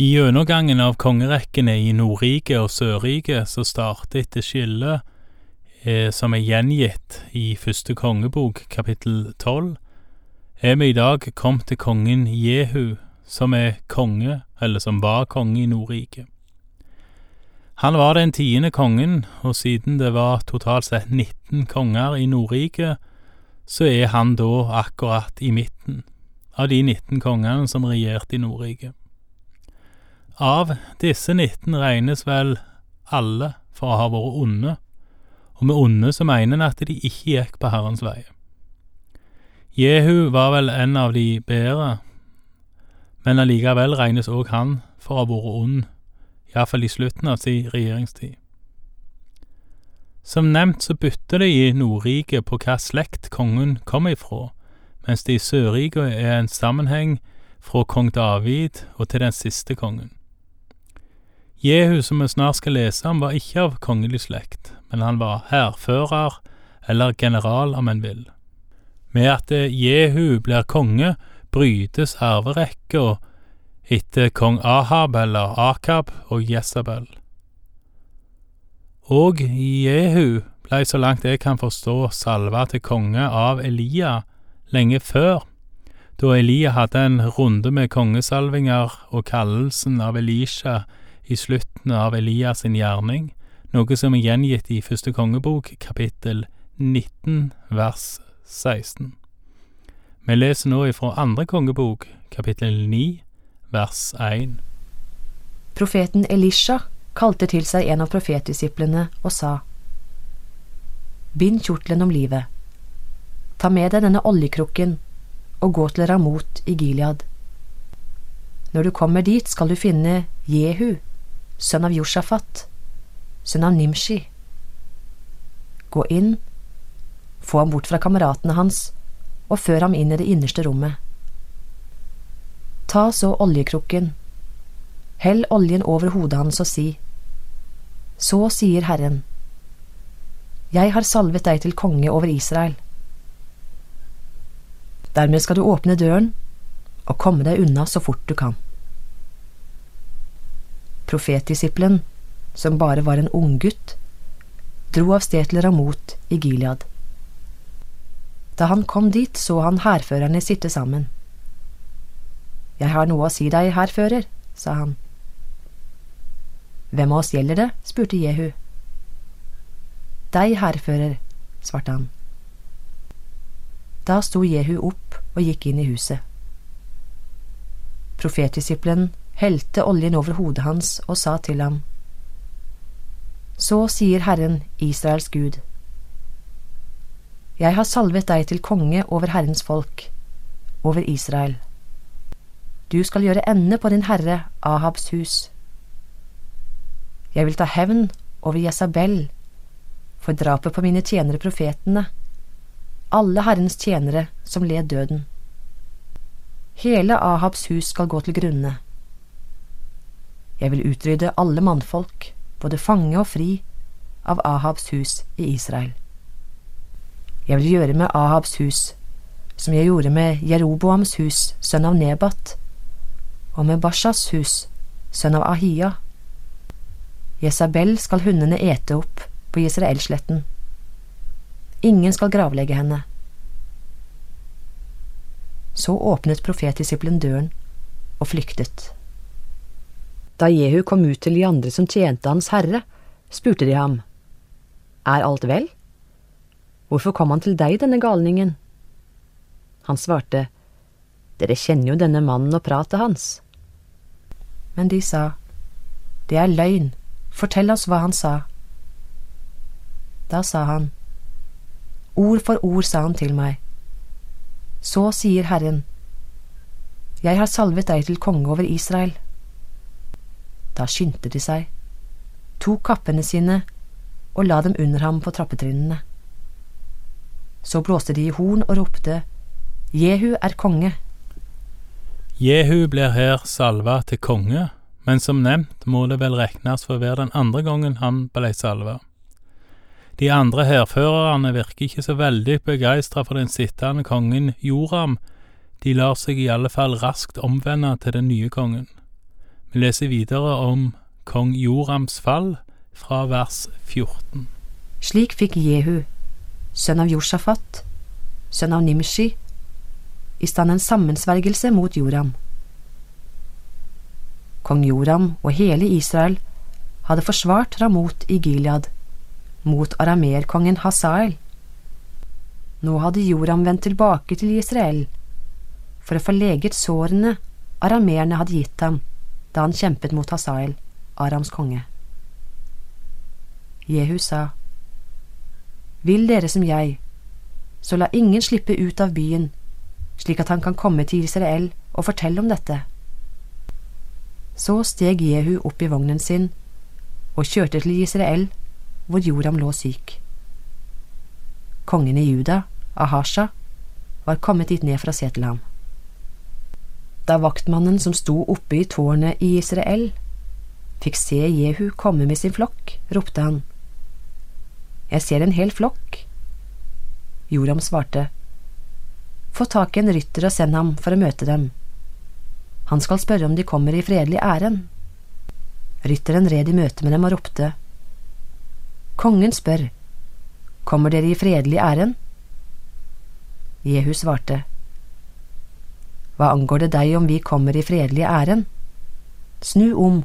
I gjennomgangen av kongerekkene i Nordriket og Sørriket så starter etter skillet eh, som er gjengitt i første kongebok, kapittel tolv, er vi i dag kommet til kongen Jehu, som er konge, eller som var konge i Nordriket. Han var den tiende kongen, og siden det var totalt sett 19 konger i Nordriket, så er han da akkurat i midten av de 19 kongene som regjerte i Nordriket. Av disse 19 regnes vel alle for å ha vært onde, og med onde så mener en at de ikke gikk på Herrens vei. Jehu var vel en av de bedre, men allikevel regnes òg han for å ha vært ond iallfall i slutten av sin regjeringstid. Som nevnt så bytter det i Nordriket på hva slekt kongen kommer ifra, mens det i Sørriket er en sammenheng fra kong David og til den siste kongen. Jehu, som vi snart skal lese om, var ikke av kongelig slekt, men han var hærfører, eller general om en vil. Med at Jehu blir konge, brytes arverekka etter kong Ahab eller Akab og Jesabel. Og Jehu blei så langt jeg kan forstå salva til konge av Elia lenge før, da Elia hadde en runde med kongesalvinger og kallelsen av Elisha i slutten av Elias sin gjerning, noe som er gjengitt i første kongebok, kapittel 19, vers 16. Vi leser nå ifra andre kongebok, kapittel 9, vers 1. Profeten Elisha kalte til seg en av profetdisiplene og sa, Bind kjortelen om livet, ta med deg denne oljekrukken og gå til Ramot i Gilead. Når du kommer dit, skal du finne Jehu, sønn av Josjafat, sønn av Nimshi. Gå inn, få ham bort fra kameratene hans og før ham inn i det innerste rommet. Ta så oljekrukken, hell oljen over hodet hans og si, Så sier Herren, Jeg har salvet deg til konge over Israel. Dermed skal du åpne døren og komme deg unna så fort du kan. Profetdisippelen, som bare var en unggutt, dro av sted til Ramot i Gilead. Da han kom dit, så han hærførerne sitte sammen. Jeg har noe å si deg, hærfører, sa han. Hvem av oss gjelder det? spurte Jehu. Deg, hærfører, svarte han. Da sto Jehu opp og gikk inn i huset. Profetdisippelen helte oljen over hodet hans og sa til ham, Så sier Herren, Israels Gud, Jeg har salvet deg til konge over Herrens folk, over Israel. Du skal gjøre ende på din herre Ahabs hus. Jeg vil ta hevn over Jesabel for drapet på mine tjenere profetene, alle Herrens tjenere som led døden. Hele Ahabs hus skal gå til grunne. Jeg vil utrydde alle mannfolk, både fange og fri, av Ahabs hus i Israel. Jeg vil gjøre med Ahabs hus som jeg gjorde med Jeroboams hus, sønn av Nebat, og med Bashas hus, sønn av Ahia. Jesabel skal hundene ete opp på Israelsletten. Ingen skal gravlegge henne. Så åpnet profetdisippelen døren og flyktet. Da Jehu kom ut til de andre som tjente Hans Herre, spurte de ham, Er alt vel? Hvorfor kom han til deg, denne galningen? Han svarte, dere kjenner jo denne mannen og pratet hans. Men de sa, Det er løgn, fortell oss hva han sa. Da sa han, Ord for ord sa han til meg. Så sier Herren, Jeg har salvet deg til konge over Israel. Da skyndte de seg, tok kappene sine og la dem under ham på trappetrinnene. Så blåste de i horn og ropte, Jehu er konge. Jehu blir her salva til konge, men som nevnt må det vel regnes for å være den andre gangen han ble salva. De andre hærførerne virker ikke så veldig begeistra for den sittende kongen Joram, de lar seg i alle fall raskt omvende til den nye kongen. Vi leser videre om kong Jorams fall fra vers 14. Slik fikk Jehu, sønn av Josjafat, sønn av Nimshi, i stand en sammensvergelse mot Joram. Kong Joram og hele Israel hadde forsvart Ramot i Gilead mot arameerkongen Hasael. Nå hadde Joram vendt tilbake til Israel for å få leget sårene arameerne hadde gitt ham da han kjempet mot Hasael, Arams konge. Jehu sa, Vil dere som jeg, så la ingen slippe ut av byen, slik at han kan komme til Israel og fortelle om dette. Så steg Jehu opp i vognen sin og kjørte til Israel, hvor Joram lå syk. Kongen i Juda, Ahasha, var kommet dit ned for å se til ham. Da vaktmannen som sto oppe i tårnet i Israel, fikk se Jehu komme med sin flokk, ropte han. Jeg ser en hel flokk. Joram svarte, Få tak i en rytter og send ham for å møte dem. Han skal spørre om de kommer i fredelig ærend. Rytteren red i møte med dem og ropte, Kongen spør, Kommer dere i fredelig ærend? Jehu svarte, Hva angår det deg om vi kommer i fredelig ærend? Snu om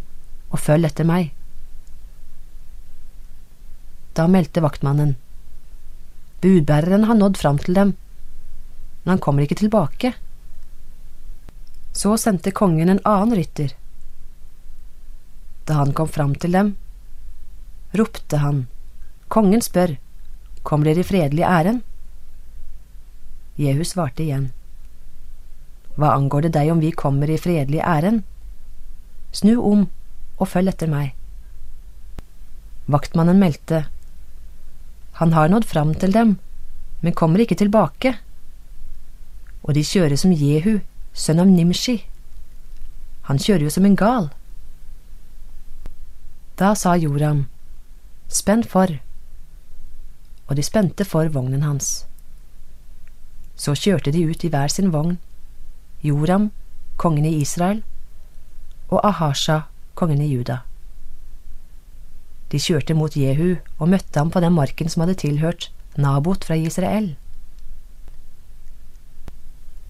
og følg etter meg. Da meldte vaktmannen. Budbæreren har nådd fram til dem, men han kommer ikke tilbake. Så sendte kongen en annen rytter. Da han kom fram til dem, ropte han, Kongen spør, kommer dere i fredelig ærend? Jehu svarte igjen, Hva angår det deg om vi kommer i fredelig ærend? Snu om og følg etter meg. Vaktmannen meldte, han har nådd fram til dem, men kommer ikke tilbake. Og de kjører som Jehu, sønn av Nimshi. Han kjører jo som en gal. Da sa Joram, spenn for, og de spente for vognen hans. Så kjørte de ut i hver sin vogn, Joram, kongen i Israel, og Ahasha, kongen i Juda. De kjørte mot Jehu og møtte ham på den marken som hadde tilhørt Nabot fra Israel.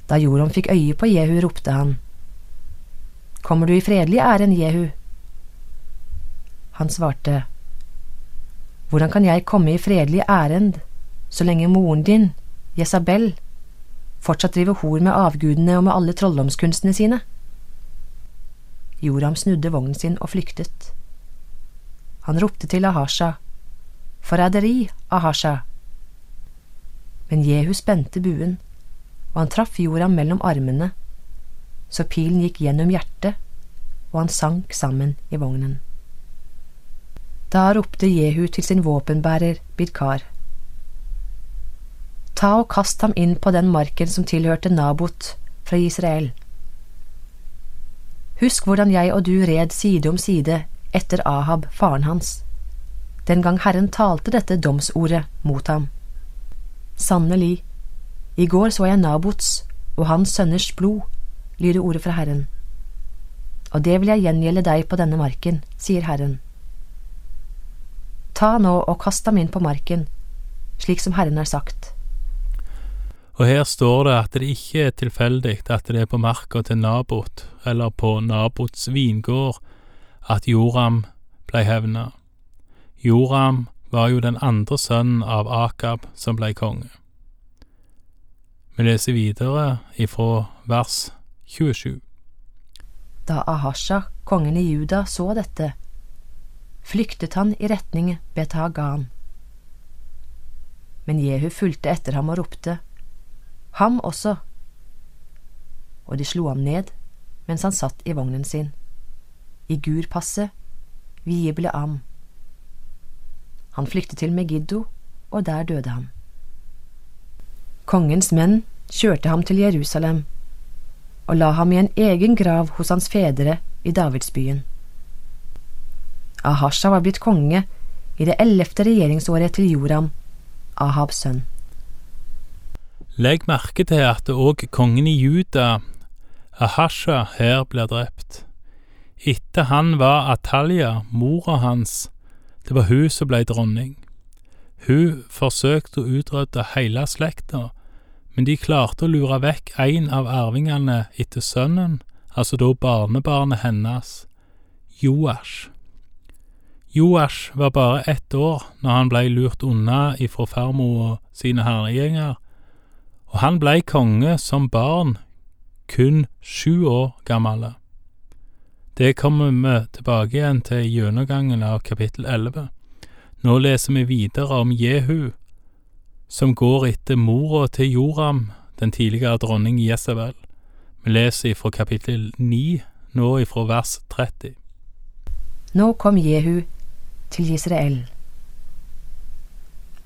Da Joram fikk øye på Jehu, ropte han, Kommer du i fredelig ærend, Jehu? Han svarte, Hvordan kan jeg komme i fredelig ærend så lenge moren din, Jesabel, fortsatt driver hor med avgudene og med alle trolldomskunstene sine? Joram snudde vognen sin og flyktet. Han ropte til Ahasha, Forræderi, Ahasha! Men Jehu spente buen, og han traff Joram mellom armene, så pilen gikk gjennom hjertet, og han sank sammen i vognen. Da ropte Jehu til sin våpenbærer Bidkar. Ta og kast ham inn på den marken som tilhørte Nabot fra Israel. Husk hvordan jeg og du red side om side etter Ahab, faren hans, den gang Herren talte dette domsordet mot ham. Sannelig, i går så jeg Nabots og hans sønners blod, lyder ordet fra Herren. Og det vil jeg gjengjelde deg på denne marken, sier Herren. Ta nå og kast ham inn på marken, slik som Herren har sagt. Og her står det at det ikke er tilfeldig at det er på marka til Nabot, eller på Nabots vingård, at Joram blei hevna. Joram var jo den andre sønnen av Akab som blei konge. Vi leser videre ifra vers 27. Da Ahasha, kongen i Juda, så dette, flyktet han i retning Bet-Hagan. Men Jehu fulgte etter ham og ropte, Ham også! Og de slo ham ned mens han satt i vognen sin i Gurpasset, Vieble Am. Han flyktet til Megiddo, og der døde han. Kongens menn kjørte ham til Jerusalem og la ham i en egen grav hos hans fedre i Davidsbyen. Ahasha var blitt konge i det ellevte regjeringsåret til Joram, Ahabs sønn. Legg merke til at òg kongen i Juda, Ahasha, her blir drept. Etter han var Atalya, mora hans, det var hun som ble dronning. Hun forsøkte å utrydde hele slekta, men de klarte å lure vekk en av arvingene etter sønnen, altså da barnebarnet hennes, Joash. Joash var bare ett år når han ble lurt unna ifra og sine herregjenger, og han blei konge som barn, kun sju år gammel. Det kommer vi tilbake igjen til i gjennomgangen av kapittel elleve. Nå leser vi videre om Jehu, som går etter mora til Joram, den tidligere dronning Jesabel. Vi leser ifra kapittel ni, nå ifra vers 30. Nå kom Jehu til Israel.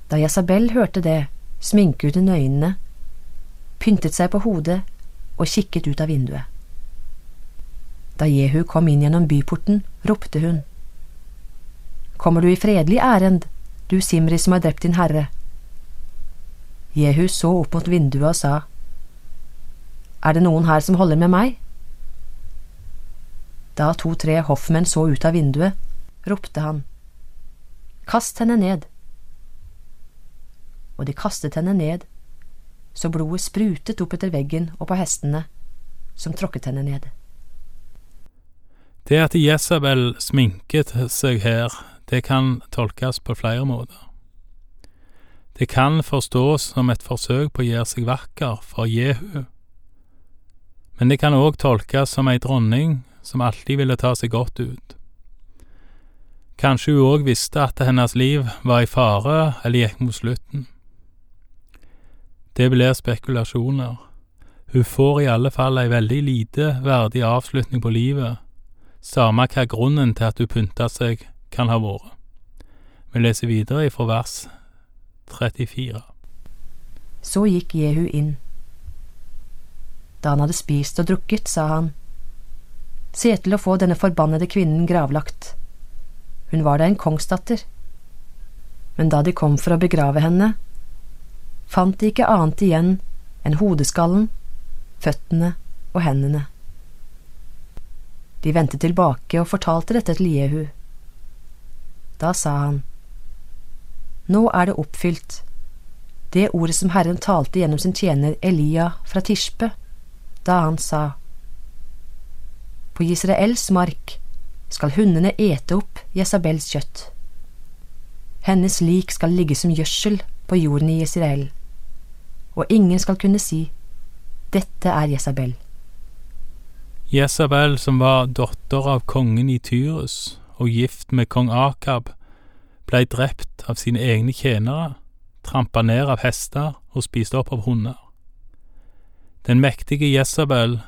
Da Jesabel hørte det, sminket hun øynene, pyntet seg på hodet og kikket ut av vinduet. Da Jehu kom inn gjennom byporten, ropte hun. Kommer du i fredelig ærend, du Simri som har drept din herre? Jehu så opp mot vinduet og sa, Er det noen her som holder med meg? Da to–tre hoffmenn så ut av vinduet, ropte han, Kast henne ned. Og de kastet henne ned, så blodet sprutet opp etter veggen og på hestene, som tråkket henne ned. Det at Jesabel sminket seg her, det kan tolkes på flere måter. Det kan forstås som et forsøk på å gjøre seg vakker for Jehu, men det kan òg tolkes som ei dronning som alltid ville ta seg godt ut. Kanskje hun òg visste at hennes liv var i fare eller gikk mot slutten. Det blir spekulasjoner. Hun får i alle fall ei veldig lite verdig avslutning på livet, samme hva grunnen til at hun pynta seg kan ha vært. Vi leser videre ifra vers 34. Så gikk Jehu inn. Da han hadde spist og drukket, sa han, Se til å få denne forbannede kvinnen gravlagt. Hun var da en kongsdatter. Men da de kom for å begrave henne, fant de ikke annet igjen enn hodeskallen, føttene og hendene. De vendte tilbake og fortalte dette til Jehu. Da sa han, Nå er det oppfylt, det ordet som Herren talte gjennom sin tjener Elia fra Tishpe, da han sa, På Israels mark skal hundene ete opp Jesabels kjøtt. Hennes lik skal ligge som gjødsel på jorden i Israel, og ingen skal kunne si, Dette er Jesabel. Jesabel, som var datter av kongen i Tyrus og gift med kong Akab, blei drept av sine egne tjenere, trampa ned av hester og spist opp av hunder. Den mektige Jesabel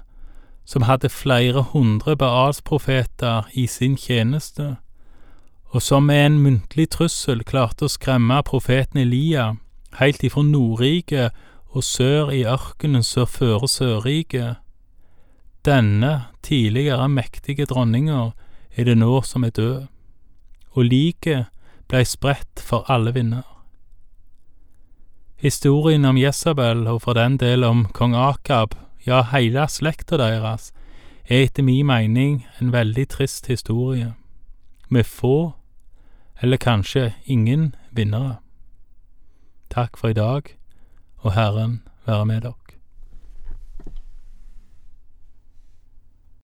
som hadde flere hundre Baals-profeter i sin tjeneste, og som med en muntlig trussel klarte å skremme profeten Elia helt ifra Nordriket og sør i ørkenen sør føre Sørriket. Denne tidligere mektige dronninga er det nå som er død, og liket blei spredt for alle vinder. Historien om Jesabel, og for den del om kong Akab, ja, heile slekta deres, er etter mi mening en veldig trist historie, med få, eller kanskje ingen, vinnere. Takk for i dag, og Herren være med dere.